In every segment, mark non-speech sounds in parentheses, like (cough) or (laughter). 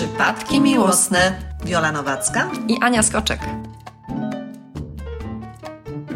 Przypadki miłosne. Wiola Nowacka i Ania Skoczek.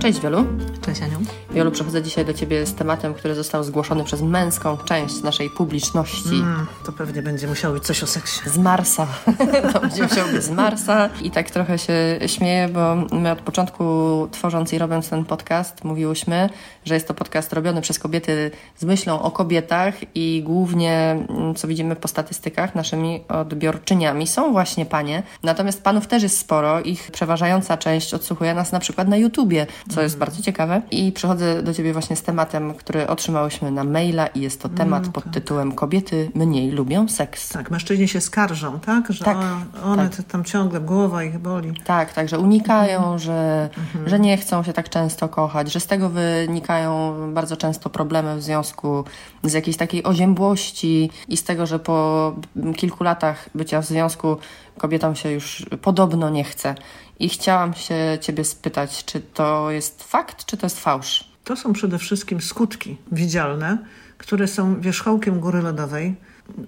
Cześć Wiolu. Cześć Aniu. Wiolu, przychodzę dzisiaj do Ciebie z tematem, który został zgłoszony przez męską część naszej publiczności. Mm, to pewnie będzie musiało być coś o seksie. Z Marsa. (laughs) to będzie musiało być z Marsa. I tak trochę się śmieję, bo my od początku tworząc i robiąc ten podcast mówiłyśmy, że jest to podcast robiony przez kobiety z myślą o kobietach i głównie, mm, co widzimy po statystykach, naszymi odbiorczyniami są właśnie panie. Natomiast panów też jest sporo. Ich przeważająca część odsłuchuje nas na przykład na YouTubie, co jest bardzo ciekawe. I przychodzę do Ciebie właśnie z tematem, który otrzymałyśmy na maila i jest to temat no, pod tak. tytułem Kobiety mniej lubią seks. Tak, mężczyźni się skarżą, tak? Że tak, one tak. tam ciągle, głowa ich boli. Tak, tak, że unikają, mhm. że, mhm. że nie chcą się tak często kochać, że z tego wynikają bardzo często problemy w związku z jakiejś takiej oziębłości i z tego, że po kilku latach bycia w związku kobietom się już podobno nie chce. I chciałam się Ciebie spytać, czy to jest fakt, czy to jest fałsz? To są przede wszystkim skutki widzialne, które są wierzchołkiem góry lodowej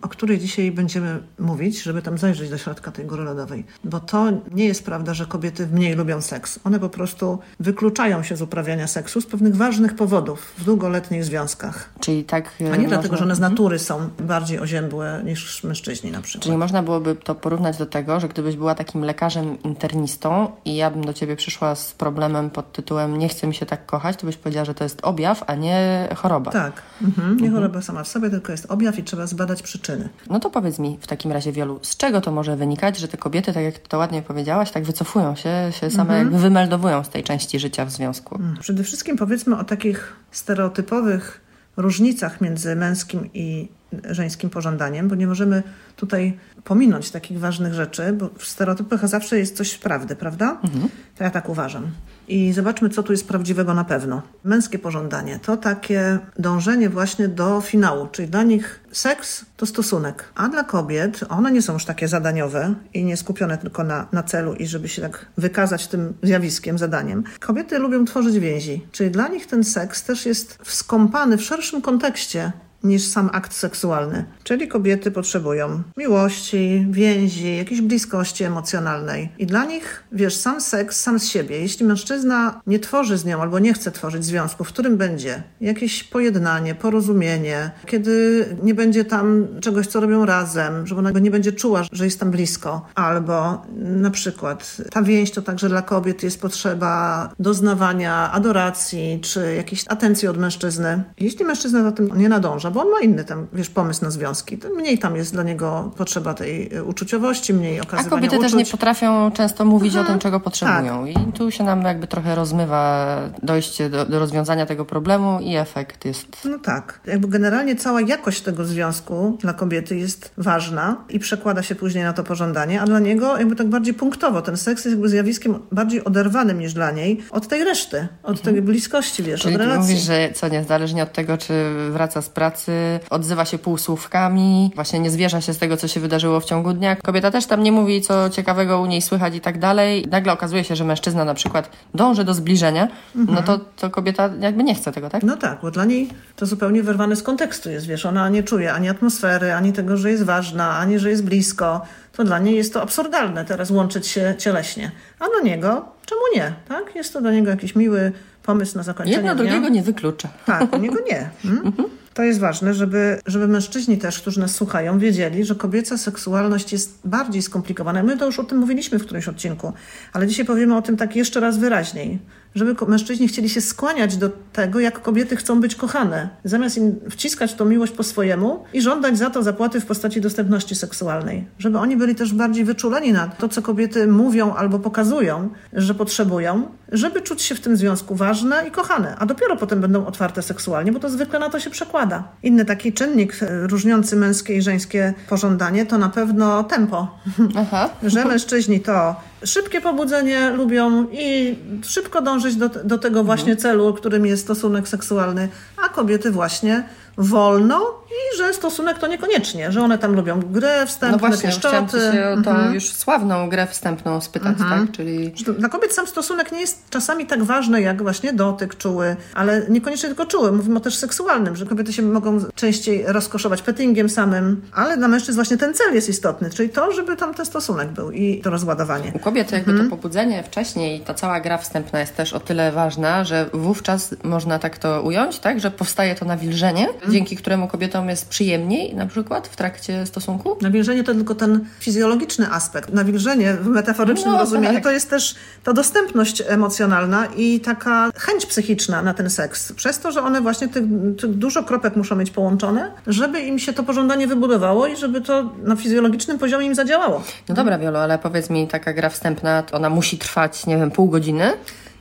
o której dzisiaj będziemy mówić, żeby tam zajrzeć do środka tej góry lodowej. Bo to nie jest prawda, że kobiety mniej lubią seks. One po prostu wykluczają się z uprawiania seksu z pewnych ważnych powodów w długoletnich związkach. Czyli tak. A nie można... dlatego, że one z mhm. natury są bardziej oziębłe niż mężczyźni na przykład. Czyli można byłoby to porównać do tego, że gdybyś była takim lekarzem internistą i ja bym do ciebie przyszła z problemem pod tytułem nie chce mi się tak kochać, to byś powiedziała, że to jest objaw, a nie choroba. Tak. Mhm. Nie mhm. choroba sama w sobie, tylko jest objaw i trzeba zbadać przyczyny. No to powiedz mi w takim razie wielu, z czego to może wynikać, że te kobiety, tak jak to ładnie powiedziałaś, tak wycofują się, się same mhm. wymeldowują z tej części życia w związku? Mm. Przede wszystkim powiedzmy o takich stereotypowych różnicach między męskim i żeńskim pożądaniem, bo nie możemy tutaj pominąć takich ważnych rzeczy, bo w stereotypach zawsze jest coś prawdy, prawda? Mhm. To ja tak uważam. I zobaczmy, co tu jest prawdziwego na pewno. Męskie pożądanie to takie dążenie właśnie do finału, czyli dla nich seks to stosunek, a dla kobiet one nie są już takie zadaniowe i nie skupione tylko na, na celu i żeby się tak wykazać tym zjawiskiem, zadaniem. Kobiety lubią tworzyć więzi, czyli dla nich ten seks też jest wskąpany w szerszym kontekście niż sam akt seksualny. Czyli kobiety potrzebują miłości, więzi, jakiejś bliskości emocjonalnej. I dla nich, wiesz, sam seks sam z siebie. Jeśli mężczyzna nie tworzy z nią albo nie chce tworzyć związku, w którym będzie jakieś pojednanie, porozumienie, kiedy nie będzie tam czegoś, co robią razem, żeby ona nie będzie czuła, że jest tam blisko, albo na przykład ta więź to także dla kobiet jest potrzeba doznawania adoracji czy jakiejś atencji od mężczyzny. Jeśli mężczyzna za tym nie nadąża, bo on ma inny tam, wiesz, pomysł na związki. Mniej tam jest dla niego potrzeba tej e, uczuciowości, mniej okazywania A kobiety uczuć. też nie potrafią często mówić Aha, o tym, czego potrzebują. Tak. I tu się nam jakby trochę rozmywa dojście do, do, rozwiązania tego problemu i efekt jest... No tak. Jakby generalnie cała jakość tego związku dla kobiety jest ważna i przekłada się później na to pożądanie, a dla niego jakby tak bardziej punktowo. Ten seks jest jakby zjawiskiem bardziej oderwanym niż dla niej od tej reszty, od tej mhm. bliskości, wiesz, Czyli od relacji. mówisz, że co, niezależnie od tego, czy wraca z pracy, pracy, odzywa się półsłówkami, właśnie nie zwierza się z tego, co się wydarzyło w ciągu dnia. Kobieta też tam nie mówi, co ciekawego u niej słychać i tak dalej. Nagle okazuje się, że mężczyzna na przykład dąży do zbliżenia, mhm. no to, to kobieta jakby nie chce tego, tak? No tak, bo dla niej to zupełnie wyrwane z kontekstu jest, wiesz, ona nie czuje ani atmosfery, ani tego, że jest ważna, ani że jest blisko. To dla niej jest to absurdalne teraz łączyć się cieleśnie. A dla niego czemu nie, tak? Jest to dla niego jakiś miły pomysł na zakończenie Jedno dnia. drugiego nie wyklucza. Tak, u niego nie. (laughs) Hmm? To jest ważne, żeby, żeby mężczyźni też, którzy nas słuchają, wiedzieli, że kobieca seksualność jest bardziej skomplikowana. My to już o tym mówiliśmy w którymś odcinku, ale dzisiaj powiemy o tym tak jeszcze raz wyraźniej żeby mężczyźni chcieli się skłaniać do tego, jak kobiety chcą być kochane. Zamiast im wciskać tą miłość po swojemu i żądać za to zapłaty w postaci dostępności seksualnej. Żeby oni byli też bardziej wyczuleni na to, co kobiety mówią albo pokazują, że potrzebują, żeby czuć się w tym związku ważne i kochane, a dopiero potem będą otwarte seksualnie, bo to zwykle na to się przekłada. Inny taki czynnik e, różniący męskie i żeńskie pożądanie to na pewno tempo. Aha. (laughs) że mężczyźni to szybkie pobudzenie lubią i szybko dążyć do, do tego właśnie celu, którym jest stosunek seksualny, a kobiety właśnie wolno i że stosunek to niekoniecznie, że one tam lubią grę wstępne, No właśnie, chciałam pieszczoty. się o tą Mhm. już sławną grę wstępną spytać, tak? Czyli Dla kobiet sam stosunek nie jest czasami tak ważny jak właśnie dotyk czuły, ale niekoniecznie tylko czuły. Mówimy o też seksualnym, że kobiety się mogą częściej rozkoszować pettingiem samym, ale dla mężczyzn właśnie ten cel jest istotny, czyli to, żeby tam ten stosunek był i to rozładowanie. u kobiet jakby Mhm. to pobudzenie wcześniej, ta cała gra wstępna jest też o tyle ważna, że wówczas można tak to ująć, tak? Że powstaje to nawilżenie, Mhm. Dzięki któremu kobietom jest przyjemniej na przykład w trakcie stosunku. Nawilżenie to tylko ten fizjologiczny aspekt. Nawilżenie w metaforycznym No, rozumieniu tak. to jest też ta dostępność emocjonalna i taka chęć psychiczna na ten seks. Przez to, że one właśnie tych, tych dużo kropek muszą mieć połączone, żeby im się to pożądanie wybudowało i żeby to na fizjologicznym poziomie im zadziałało. No dobra, Wiolo, ale powiedz mi, taka gra wstępna, to ona musi trwać, nie wiem, pół godziny?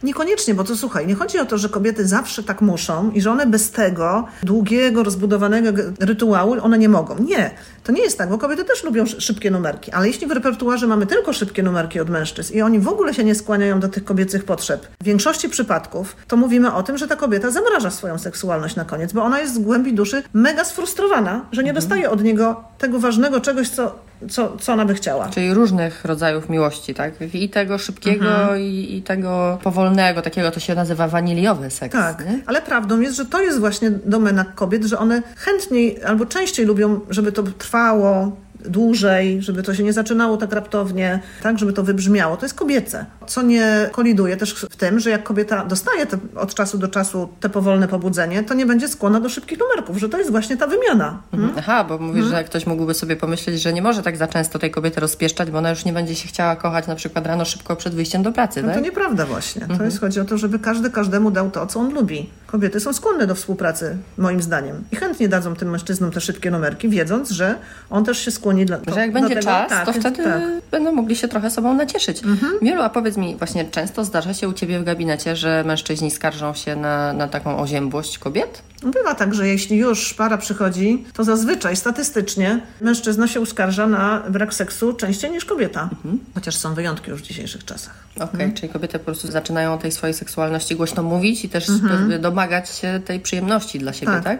Niekoniecznie, bo to słuchaj, nie chodzi o to, że kobiety zawsze tak muszą i że one bez tego długiego, rozbudowanego rytuału one nie mogą. Nie, to nie jest tak, bo kobiety też lubią sz- szybkie numerki, ale jeśli w repertuarze mamy tylko szybkie numerki od mężczyzn i oni w ogóle się nie skłaniają do tych kobiecych potrzeb, w większości przypadków to mówimy o tym, że ta kobieta zamraża swoją seksualność na koniec, bo ona jest z głębi duszy mega sfrustrowana, że nie dostaje od niego tego ważnego czegoś, co, co, co ona by chciała. Czyli różnych rodzajów miłości, tak? I tego szybkiego, Mhm. i, i tego powolnego, takiego to się nazywa waniliowy seks. Tak, nie? ale prawdą jest, że to jest właśnie domena kobiet, że one chętniej albo częściej lubią, żeby to trwało dłużej, żeby to się nie zaczynało tak raptownie, tak, żeby to wybrzmiało. To jest kobiece, co nie koliduje też w tym, że jak kobieta dostaje te, od czasu do czasu te powolne pobudzenie, to nie będzie skłonna do szybkich numerków, że to jest właśnie ta wymiana. Mhm. Aha, bo mówisz, Mhm. że ktoś mógłby sobie pomyśleć, że nie może tak za często tej kobiety rozpieszczać, bo ona już nie będzie się chciała kochać na przykład rano szybko przed wyjściem do pracy, No tak? to nieprawda właśnie. To jest chodzi o to, żeby każdy każdemu dał to, co on lubi. Kobiety są skłonne do współpracy, moim zdaniem. I chętnie dadzą tym mężczyznom te szybkie numerki, wiedząc, że on też się skłoni dla Że jak do będzie tego, czas, tak, to wtedy tak. będą mogli się trochę sobą nacieszyć. Mielu, a powiedz mi, właśnie często zdarza się u Ciebie w gabinecie, że mężczyźni skarżą się na, na taką oziębłość kobiet? Bywa tak, że jeśli już para przychodzi, to zazwyczaj statystycznie mężczyzna się uskarża na brak seksu częściej niż kobieta. Chociaż są wyjątki już w dzisiejszych czasach. Okej, czyli kobiety po prostu zaczynają o tej swojej seksualności głośno mówić i też domagać się tej przyjemności dla siebie, tak?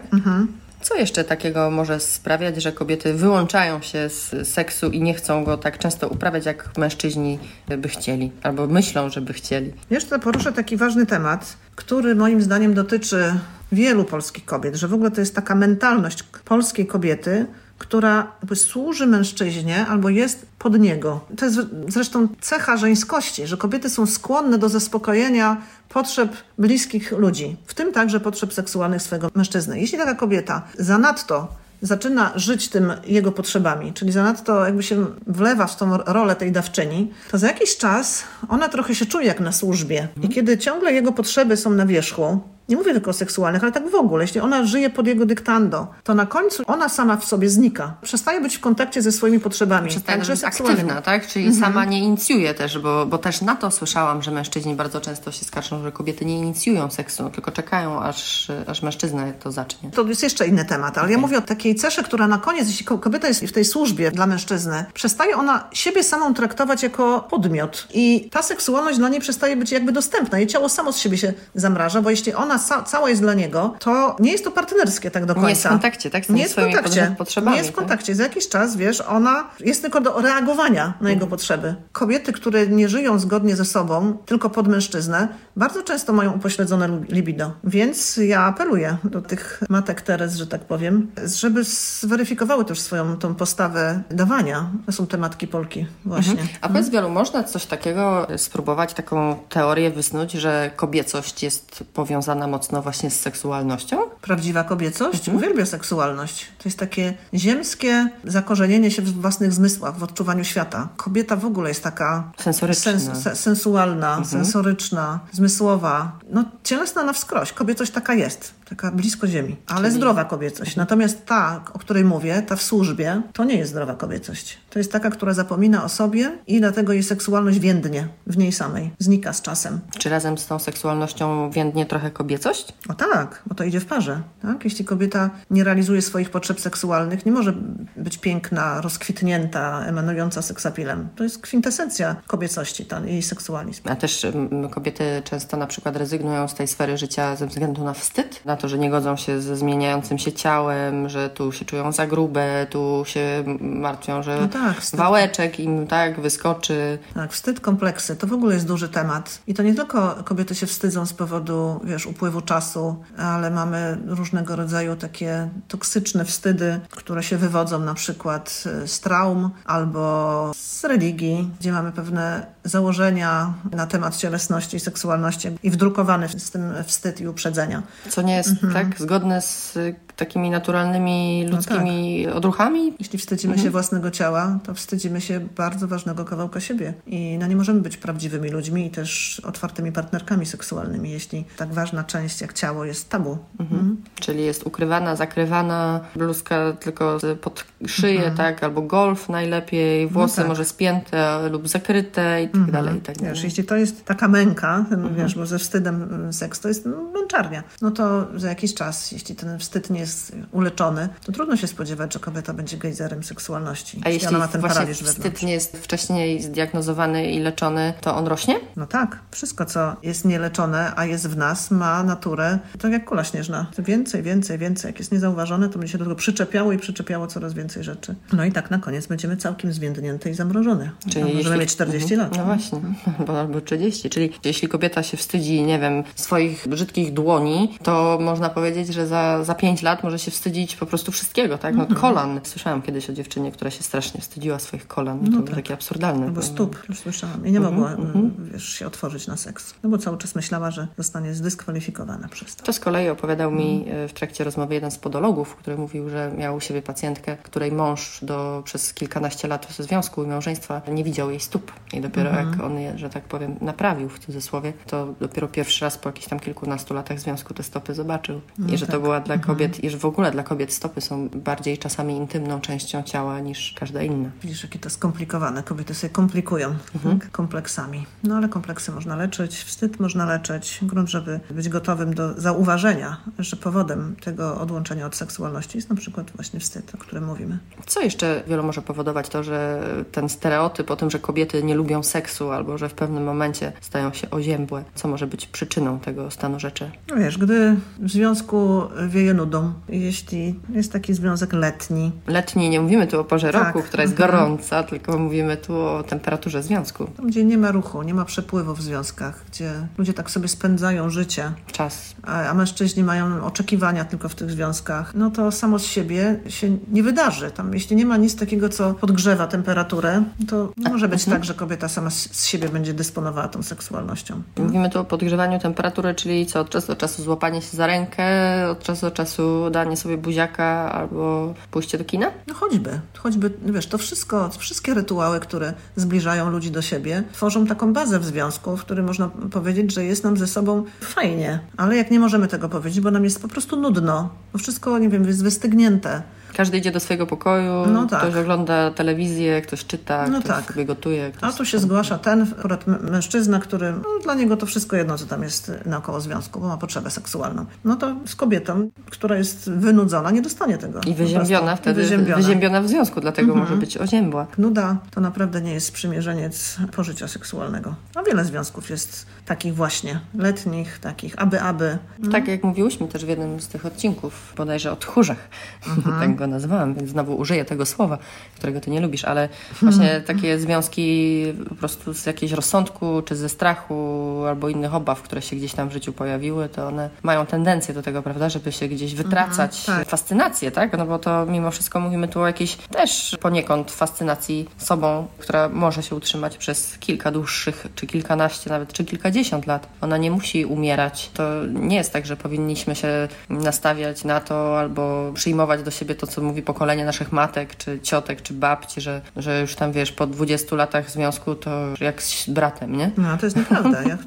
Co jeszcze takiego może sprawiać, że kobiety wyłączają się z seksu i nie chcą go tak często uprawiać, jak mężczyźni by chcieli, albo myślą, że by chcieli? Jeszcze poruszę taki ważny temat, który moim zdaniem dotyczy wielu polskich kobiet, że w ogóle to jest taka mentalność polskiej kobiety, która służy mężczyźnie albo jest pod niego. To jest zresztą cecha żeńskości, że kobiety są skłonne do zaspokojenia potrzeb bliskich ludzi, w tym także potrzeb seksualnych swojego mężczyzny. Jeśli taka kobieta zanadto zaczyna żyć tym jego potrzebami, czyli zanadto jakby się wlewa w tą rolę tej dawczyni, to za jakiś czas ona trochę się czuje jak na służbie. I kiedy ciągle jego potrzeby są na wierzchu, nie mówię tylko o seksualnych, ale tak w ogóle. Jeśli ona żyje pod jego dyktando, to na końcu ona sama w sobie znika. Przestaje być w kontakcie ze swoimi potrzebami. Przestaje także być aktywna, tak? Czyli sama nie inicjuje też, bo, bo też na to słyszałam, że mężczyźni bardzo często się skarżą, że kobiety nie inicjują seksu, tylko czekają, aż, aż mężczyzna to zacznie. To jest jeszcze inny temat, ale ja mówię o takiej cesze, która na koniec, jeśli ko- kobieta jest w tej służbie dla mężczyzny, przestaje ona siebie samą traktować jako podmiot i ta seksualność dla niej przestaje być jakby dostępna. Jej ciało samo z siebie się zamraża, bo jeśli ona sa- cała jest dla niego, to nie jest to partnerskie tak do końca. Nie jest w kontakcie, tak? Z nie jest w kontakcie. potrzebami, Nie jest w tak? kontakcie. Za jakiś czas, wiesz, ona jest tylko do reagowania na jego potrzeby. Kobiety, które nie żyją zgodnie ze sobą, tylko pod mężczyznę, bardzo często mają upośledzone libido. Więc ja apeluję do tych matek Teres, że tak powiem, żeby zweryfikowały też swoją tą postawę dawania. To są te matki Polki właśnie. A powiedz wielu, można coś takiego spróbować, taką teorię wysnuć, że kobiecość jest powiązana mocno właśnie z seksualnością? Prawdziwa kobiecość uwielbia seksualność. To jest takie ziemskie zakorzenienie się w własnych zmysłach, w odczuwaniu świata. Kobieta w ogóle jest taka Sensoryczna. se- sensualna, sensoryczna, zmysłowa. No cielesna na wskroś. Kobiecość taka jest. Taka blisko ziemi. Ale zdrowa kobiecość. Natomiast ta, o której mówię, ta w służbie, to nie jest zdrowa kobiecość. To jest taka, która zapomina o sobie i dlatego jej seksualność więdnie w niej samej. Znika z czasem. Czy razem z tą seksualnością więdnie trochę kobiecość? O tak, bo to idzie w parze. Tak? Jeśli kobieta nie realizuje swoich potrzeb seksualnych, nie może być piękna, rozkwitnięta, emanująca seksapilem. To jest kwintesencja kobiecości, ten jej seksualizm. A też mm, kobiety często na przykład rezygnują z tej sfery życia ze względu na wstyd, na na to, że nie godzą się ze zmieniającym się ciałem, że tu się czują za grube, tu się martwią, że No tak, wstyd. wałeczek im tak wyskoczy. Tak, wstyd, kompleksy to w ogóle jest duży temat. I to nie tylko kobiety się wstydzą z powodu, wiesz, upływu czasu, ale mamy różnego rodzaju takie toksyczne wstydy, które się wywodzą na przykład e, z traum albo z religii, gdzie mamy pewne założenia na temat cielesności i seksualności i wdrukowany z tym wstyd i uprzedzenia. Co nie jest tak zgodne z y, takimi naturalnymi ludzkimi odruchami. Jeśli wstydzimy się własnego ciała, to wstydzimy się bardzo ważnego kawałka siebie. I no nie możemy być prawdziwymi ludźmi i też otwartymi partnerkami seksualnymi, jeśli tak ważna część jak ciało jest tabu. Mhm. Czyli jest ukrywana, zakrywana, bluzka tylko pod szyję, tak, albo golf najlepiej, włosy tak. może spięte lub zakryte i tak dalej, i tak dalej. Wiesz, jeśli to jest taka męka, wiesz, bo ze wstydem y, seks to jest no, męczarnia, no to za jakiś czas, jeśli ten wstyd nie jest uleczony, to trudno się spodziewać, że kobieta będzie gejzerem seksualności. A jeśli ona ma ten paraliż wstyd wewnątrz. nie jest wcześniej zdiagnozowany i leczony, to on rośnie? No tak, wszystko co jest nieleczone, a jest w nas, ma naturę tak jak kula śnieżna. Więcej, więcej, więcej. Jak jest niezauważone, to będzie się do tego przyczepiało i przyczepiało coraz więcej rzeczy. No i tak na koniec będziemy całkiem zwiędnięte i zamrożone. Czyli no, możemy jeśli- mieć 40 Mhm. lat. No właśnie, (laughs) bo albo 30. Czyli jeśli kobieta się wstydzi, nie wiem, swoich brzydkich dłoni, to można powiedzieć, że za, za 5 lat może się wstydzić po prostu wszystkiego, tak? No Mhm. kolan. Słyszałam kiedyś o dziewczynie, która się strasznie wstydziła swoich kolan. No to było takie absurdalne. Albo stóp, już słyszałam. I nie mogła y, wiesz, się otworzyć na seks. No bo cały czas myślała, że zostanie zdyskwalifikowana przez to. To z kolei opowiadał mi Mhm. e, w trakcie rozmowy jeden z podologów, który mówił, że miał u siebie pacjentkę, której mąż do, przez kilkanaście lat związku i małżeństwa nie widział jej stóp. I dopiero Mhm. jak on je, że tak powiem, naprawił w cudzysłowie, to dopiero pierwszy raz po jakichś tam kilkunastu latach związku te stopy zobaczył. No I że tak. to była dla Mhm. kobiet, i że w ogóle dla kobiet stopy są bardziej czasami intymną częścią ciała niż każda inna. Widzisz, jakie to skomplikowane. Kobiety sobie komplikują Mhm. tak, kompleksami. No ale kompleksy można leczyć, wstyd można leczyć. Grunt, żeby być gotowym do zauważenia, że powodem tego odłączenia od seksualności jest na przykład właśnie wstyd, o którym mówimy. Co jeszcze wielu może powodować to, że ten stereotyp o tym, że kobiety nie lubią seksu albo że w pewnym momencie stają się oziębłe, co może być przyczyną tego stanu rzeczy? No wiesz, gdy w związku wieje nudą, jeśli jest taki związek letni, Letni, nie mówimy tu o porze Tak, roku, która jest mhm. gorąca, tylko mówimy tu o temperaturze związku. tam gdzie nie ma ruchu, nie ma przepływu w związkach, gdzie ludzie tak sobie spędzają życie, Czas. a, a mężczyźni mają oczekiwania tylko w tych związkach, no to samo z siebie się nie wydarzy. Tam, jeśli nie ma nic takiego, co podgrzewa temperaturę, to nie może być tak, że kobieta sama z, z siebie będzie dysponowała tą seksualnością. Mówimy tu o podgrzewaniu temperatury, czyli co, od czasu do czasu złapanie się za rękę, od czasu do czasu danie sobie buziaka albo pójście do kina? No choćby, choćby, wiesz, to wszystko, wszystkie rytuały, które zbliżają ludzi do siebie, tworzą taką bazę w związku, w którym można powiedzieć, że jest nam ze sobą fajnie. Ale jak nie możemy tego powiedzieć, bo nam jest po prostu nudno, bo wszystko, nie wiem, jest wystygnięte. Każdy idzie do swojego pokoju, No tak. ktoś ogląda telewizję, ktoś czyta, No ktoś tak. sobie gotuje. Ktoś A tu się zgłasza ten akurat mężczyzna, który no, dla niego to wszystko jedno, co tam jest naokoło związku, bo ma potrzebę seksualną. No to z kobietą, która jest wynudzona, nie dostanie tego. I wyziębiona wtedy, Wyziębiona. wyziębiona w związku, dlatego Mhm. może być oziębła. Nuda to naprawdę nie jest sprzymierzeniec pożycia seksualnego. A wiele związków jest takich właśnie, letnich, takich aby, aby. Tak jak mówiłyśmy też w jednym z tych odcinków, bodajże o tchórzach, (laughs) tak go nazwałam, więc znowu użyję tego słowa, którego ty nie lubisz, ale właśnie (laughs) takie związki po prostu z jakiegoś rozsądku, czy ze strachu, albo innych obaw, które się gdzieś tam w życiu pojawiły, to one mają tendencję do tego, prawda, żeby się gdzieś wytracać tak. fascynację, tak? No bo to mimo wszystko mówimy tu o jakiejś też poniekąd fascynacji sobą, która może się utrzymać przez kilka dłuższych, czy kilkanaście nawet, czy kilkadziesiąt lat. Ona nie musi umierać. To nie jest tak, że powinniśmy się nastawiać na to albo przyjmować do siebie to, co mówi pokolenie naszych matek, czy ciotek, czy babci, że, że już tam, wiesz, po 20 latach związku to jak z bratem, nie? No, to jest nieprawda. (laughs) Ja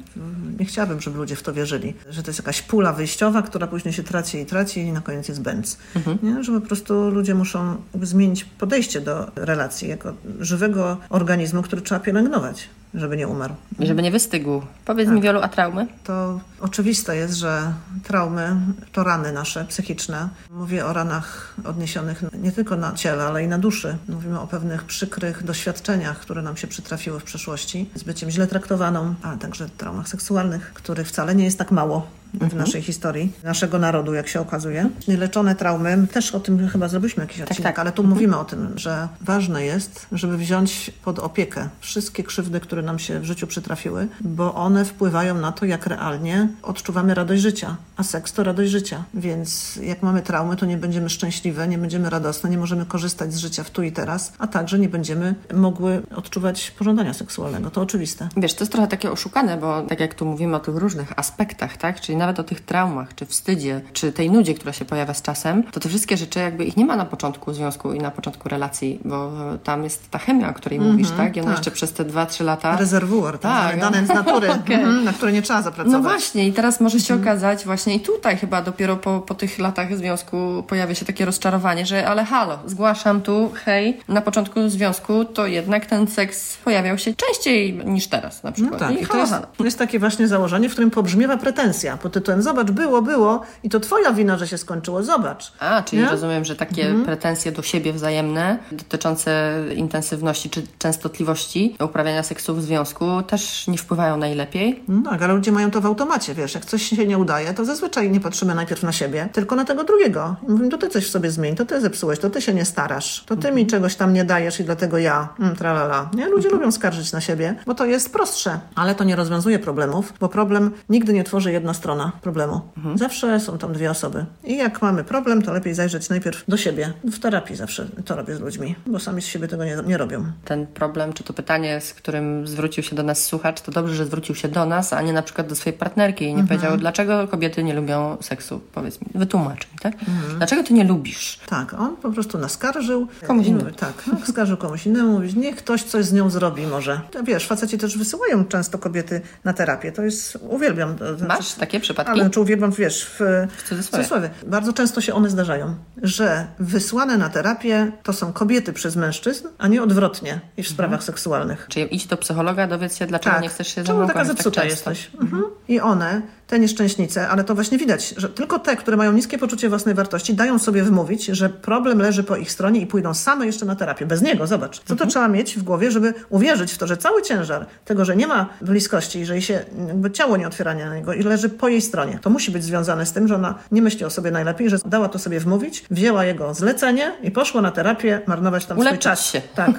nie chciałabym, żeby ludzie w to wierzyli, że to jest jakaś pula wyjściowa, która później się traci i traci i na koniec jest bęc. Nie? Że po prostu ludzie muszą zmienić podejście do relacji jako żywego organizmu, który trzeba pielęgnować, żeby nie umarł. Żeby nie wystygł. Powiedz mi, Wiolu, a traumy? To oczywiste jest, że traumy to rany nasze psychiczne. Mówię o ranach odniesionych nie tylko na ciele, ale i na duszy. Mówimy o pewnych przykrych doświadczeniach, które nam się przytrafiły w przeszłości, z byciem źle traktowaną, ale także traumach seksualnych, których wcale nie jest tak mało. W mhm. naszej historii, naszego narodu, jak się okazuje. Leczone traumy, też o tym chyba zrobiliśmy jakiś tak, odcinek, tak. ale tu mhm. mówimy o tym, że ważne jest, żeby wziąć pod opiekę wszystkie krzywdy, które nam się w życiu przytrafiły, bo one wpływają na to, jak realnie odczuwamy radość życia. A seks to radość życia. Więc jak mamy traumy, to nie będziemy szczęśliwe, nie będziemy radosne, nie możemy korzystać z życia w tu i teraz, a także nie będziemy mogły odczuwać pożądania seksualnego. To oczywiste. Wiesz, to jest trochę takie oszukane, bo tak jak tu mówimy o tych różnych aspektach, tak? Czyli nawet o tych traumach, czy wstydzie, czy tej nudzie, która się pojawia z czasem, to te wszystkie rzeczy jakby ich nie ma na początku związku i na początku relacji, bo tam jest ta chemia, o której mm -hmm, mówisz, tak? I ona tak. jeszcze przez te dwa, trzy lata... Rezerwuar, tak, tak dane z natury, (laughs) okay. mm, na które nie trzeba zapracować. No właśnie i teraz może się -hmm. okazać właśnie i tutaj chyba dopiero po, po tych latach związku pojawia się takie rozczarowanie, że ale halo, zgłaszam tu, hej, na początku związku to jednak ten seks pojawiał się częściej niż teraz na przykład. No tak, i, i to, jest, to jest takie właśnie założenie, w którym pobrzmiewa pretensja pod tytułem zobacz, było, było i to twoja wina, że się skończyło, zobacz. A, czyli nie? rozumiem, że takie mhm. pretensje do siebie wzajemne dotyczące intensywności czy częstotliwości uprawiania seksu w związku też nie wpływają najlepiej? No tak, ale ludzie mają to w automacie, wiesz, jak coś się nie udaje, to zazwyczaj nie patrzymy najpierw na siebie, tylko na tego drugiego. I mówimy, to ty coś w sobie zmień, to ty zepsułeś, to ty się nie starasz, to ty mhm. mi czegoś tam nie dajesz i dlatego ja, mm, tralala. Nie? Ludzie mhm. lubią skarżyć na siebie, bo to jest prostsze, ale to nie rozwiązuje problemów, bo problem nigdy nie tworzy jedna strona problemu. Mhm. Zawsze są tam dwie osoby. I jak mamy problem, to lepiej zajrzeć najpierw do siebie. W terapii zawsze to robię z ludźmi, bo sami z siebie tego nie, nie robią. Ten problem, czy to pytanie, z którym zwrócił się do nas słuchacz, to dobrze, że zwrócił się do nas, a nie na przykład do swojej partnerki i nie mhm. powiedział, dlaczego kobiety nie lubią seksu. Powiedz mi, wytłumacz mi, tak? Mhm. Dlaczego ty nie lubisz? Tak, on po prostu naskarżył. Komuś innemu. Tak, no, skarżył komuś innemu. Mówi, niech ktoś coś z nią zrobi może. Wiesz, faceci też wysyłają często kobiety na terapię. To jest, uwielbiam. Masz takie przypadki? Ale czy uwielbiam, wiesz, w, w cudzysłowie. cudzysłowie. Bardzo często się one zdarzają, że wysłane na terapię to są kobiety przez mężczyzn, a nie odwrotnie niż w mhm. sprawach seksualnych. Czyli idź do psychologa, dowiedz się, dlaczego tak. nie chcesz się ze mną taka zepsuta tak jesteś. Mhm. I one te nieszczęśnice, ale to właśnie widać, że tylko te, które mają niskie poczucie własnej wartości, dają sobie wymówić, że problem leży po ich stronie i pójdą same jeszcze na terapię. Bez niego, zobacz. Co to mhm. trzeba mieć w głowie, żeby uwierzyć w to, że cały ciężar tego, że nie ma bliskości, że jej się jakby ciało nie otwiera na niego i leży po jej stronie. To musi być związane z tym, że ona nie myśli o sobie najlepiej, że dała to sobie wmówić, wzięła jego zlecenie i poszła na terapię marnować tam Uleczyć swój czas. się. Tak.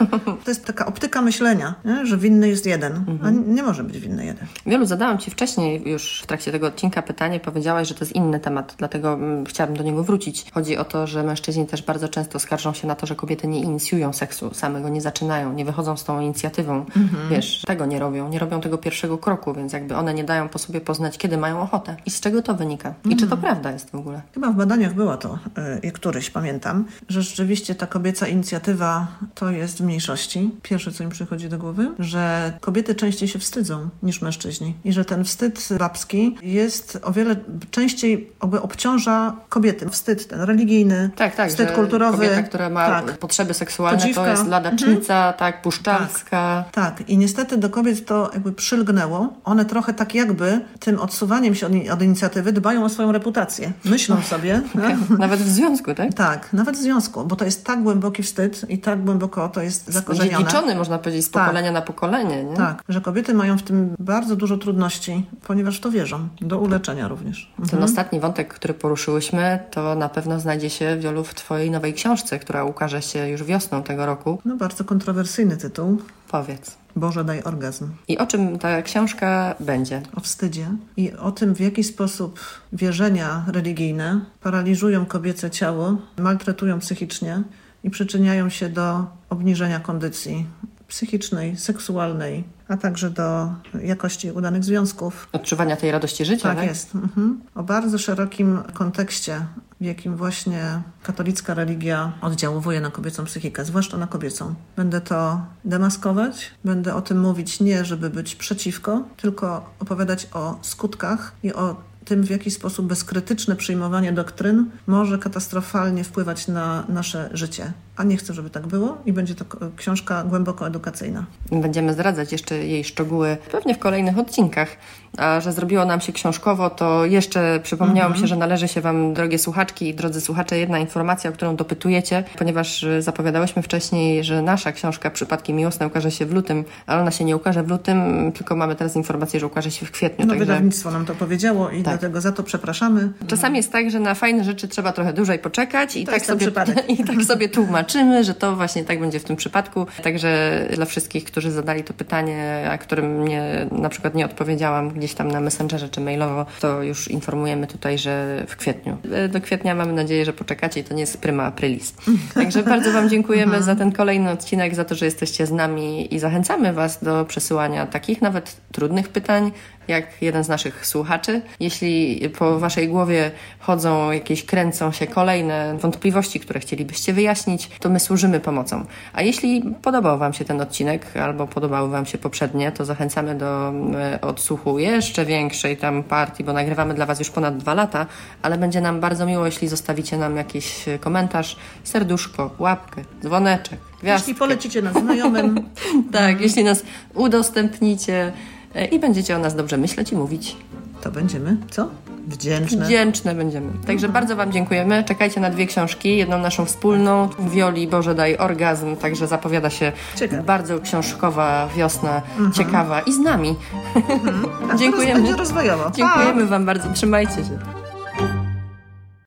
To jest taka optyka myślenia, nie? że winny jest jeden, mhm. a nie może być winny jeden. Wielu zadałam Ci wcześniej już w trakcie tego odcinka pytanie, powiedziałaś, że to jest inny temat, dlatego mm, chciałabym do niego wrócić. Chodzi o to, że mężczyźni też bardzo często skarżą się na to, że kobiety nie inicjują seksu, samego nie zaczynają, nie wychodzą z tą inicjatywą. Mhm. Wiesz, tego nie robią, nie robią tego pierwszego kroku, więc jakby one nie dają po sobie poznać, kiedy mają ochotę i z czego to wynika. I mhm. czy to mhm. prawda jest w ogóle? Chyba w badaniach było to, yy, któryś pamiętam, że rzeczywiście ta kobieca inicjatywa to jest w mniejszości. Pierwsze, co mi przychodzi do głowy, że kobiety częściej się wstydzą niż mężczyźni i że ten wstyd babski jest o wiele częściej obciąża kobiety. Wstyd ten religijny, tak, tak, wstyd kulturowy. Kobieta, która ma tak. potrzeby seksualne, Podziwka. to jest ladacznica, mhm. tak, puszczalska. Tak, tak, i niestety do kobiet to jakby przylgnęło. One trochę tak jakby tym odsuwaniem się od, od inicjatywy dbają o swoją reputację. Myślą sobie. Okay. Nawet w związku, tak? Tak, nawet w związku, bo to jest tak głęboki wstyd i tak głęboko to jest zakorzenione. Dziedziczony, można powiedzieć, z tak. pokolenia na pokolenie. Nie? Tak, że kobiety mają w tym bardzo dużo trudności, ponieważ w to wierzą. Do uleczenia również. Ten mhm. ostatni wątek, który poruszyłyśmy, to na pewno znajdzie się wielu w Twojej nowej książce, która ukaże się już wiosną tego roku. No bardzo kontrowersyjny tytuł. Powiedz. Boże, daj orgazm. I o czym ta książka będzie? O wstydzie i o tym, w jaki sposób wierzenia religijne paraliżują kobiece ciało, maltretują psychicznie i przyczyniają się do obniżenia kondycji psychicznej, seksualnej, a także do jakości udanych związków. Odczuwania tej radości życia, tak? Tak jest. Mhm. O bardzo szerokim kontekście, w jakim właśnie katolicka religia oddziałuje na kobiecą psychikę, zwłaszcza na kobiecą. Będę to demaskować, będę o tym mówić nie, żeby być przeciwko, tylko opowiadać o skutkach i o tym, w jaki sposób bezkrytyczne przyjmowanie doktryn może katastrofalnie wpływać na nasze życie. A nie chcę, żeby tak było i będzie to książka głęboko edukacyjna. Będziemy zdradzać jeszcze jej szczegóły pewnie w kolejnych odcinkach. a że zrobiło nam się książkowo, to jeszcze przypomniało mi Mhm. się, że należy się Wam, drogie słuchaczki i drodzy słuchacze, jedna informacja, o którą dopytujecie, ponieważ y, zapowiadałyśmy wcześniej, że nasza książka Przypadki Miłosne ukaże się w lutym, ale ona się nie ukaże w lutym, tylko mamy teraz informację, że ukaże się w kwietniu. No, także... wydawnictwo nam to powiedziało i dlatego za to przepraszamy. Czasami jest tak, że na fajne rzeczy trzeba trochę dłużej poczekać i, To tak sobie, (laughs) i tak sobie tłumaczymy, że to właśnie tak będzie w tym przypadku. Także dla wszystkich, którzy zadali to pytanie, a którym nie, na przykład nie odpowiedziałam gdzieś tam na Messengerze czy mailowo, to już informujemy tutaj, że w kwietniu. E, Do kwietnia mamy nadzieję, że poczekacie i to nie jest prima aprilis. (laughs) Także bardzo Wam dziękujemy za ten kolejny odcinek, za to, że jesteście z nami i zachęcamy Was do przesyłania takich nawet trudnych pytań, jak jeden z naszych słuchaczy. Jeśli po waszej głowie chodzą jakieś, kręcą się kolejne wątpliwości, które chcielibyście wyjaśnić, to my służymy pomocą. A jeśli podobał wam się ten odcinek, albo podobały wam się poprzednie, to zachęcamy do e, odsłuchu jeszcze większej tam partii, bo nagrywamy dla was już ponad dwa lata, ale będzie nam bardzo miło, jeśli zostawicie nam jakiś komentarz, serduszko, łapkę, dzwoneczek, gwiazdkę. Jeśli polecicie na znajomym, (laughs) Tak, jeśli nas udostępnicie i będziecie o nas dobrze myśleć i mówić. to będziemy, co? Wdzięczne. Wdzięczne będziemy. Także bardzo Wam dziękujemy. Czekajcie na dwie książki. Jedną naszą wspólną, Wioli Boże daj orgazm. Także zapowiada się Ciekawe. bardzo książkowa wiosna, ciekawa i z nami. Roz- Dziękujemy. Będzie rozwojowo. Dziękujemy Wam bardzo. Trzymajcie się.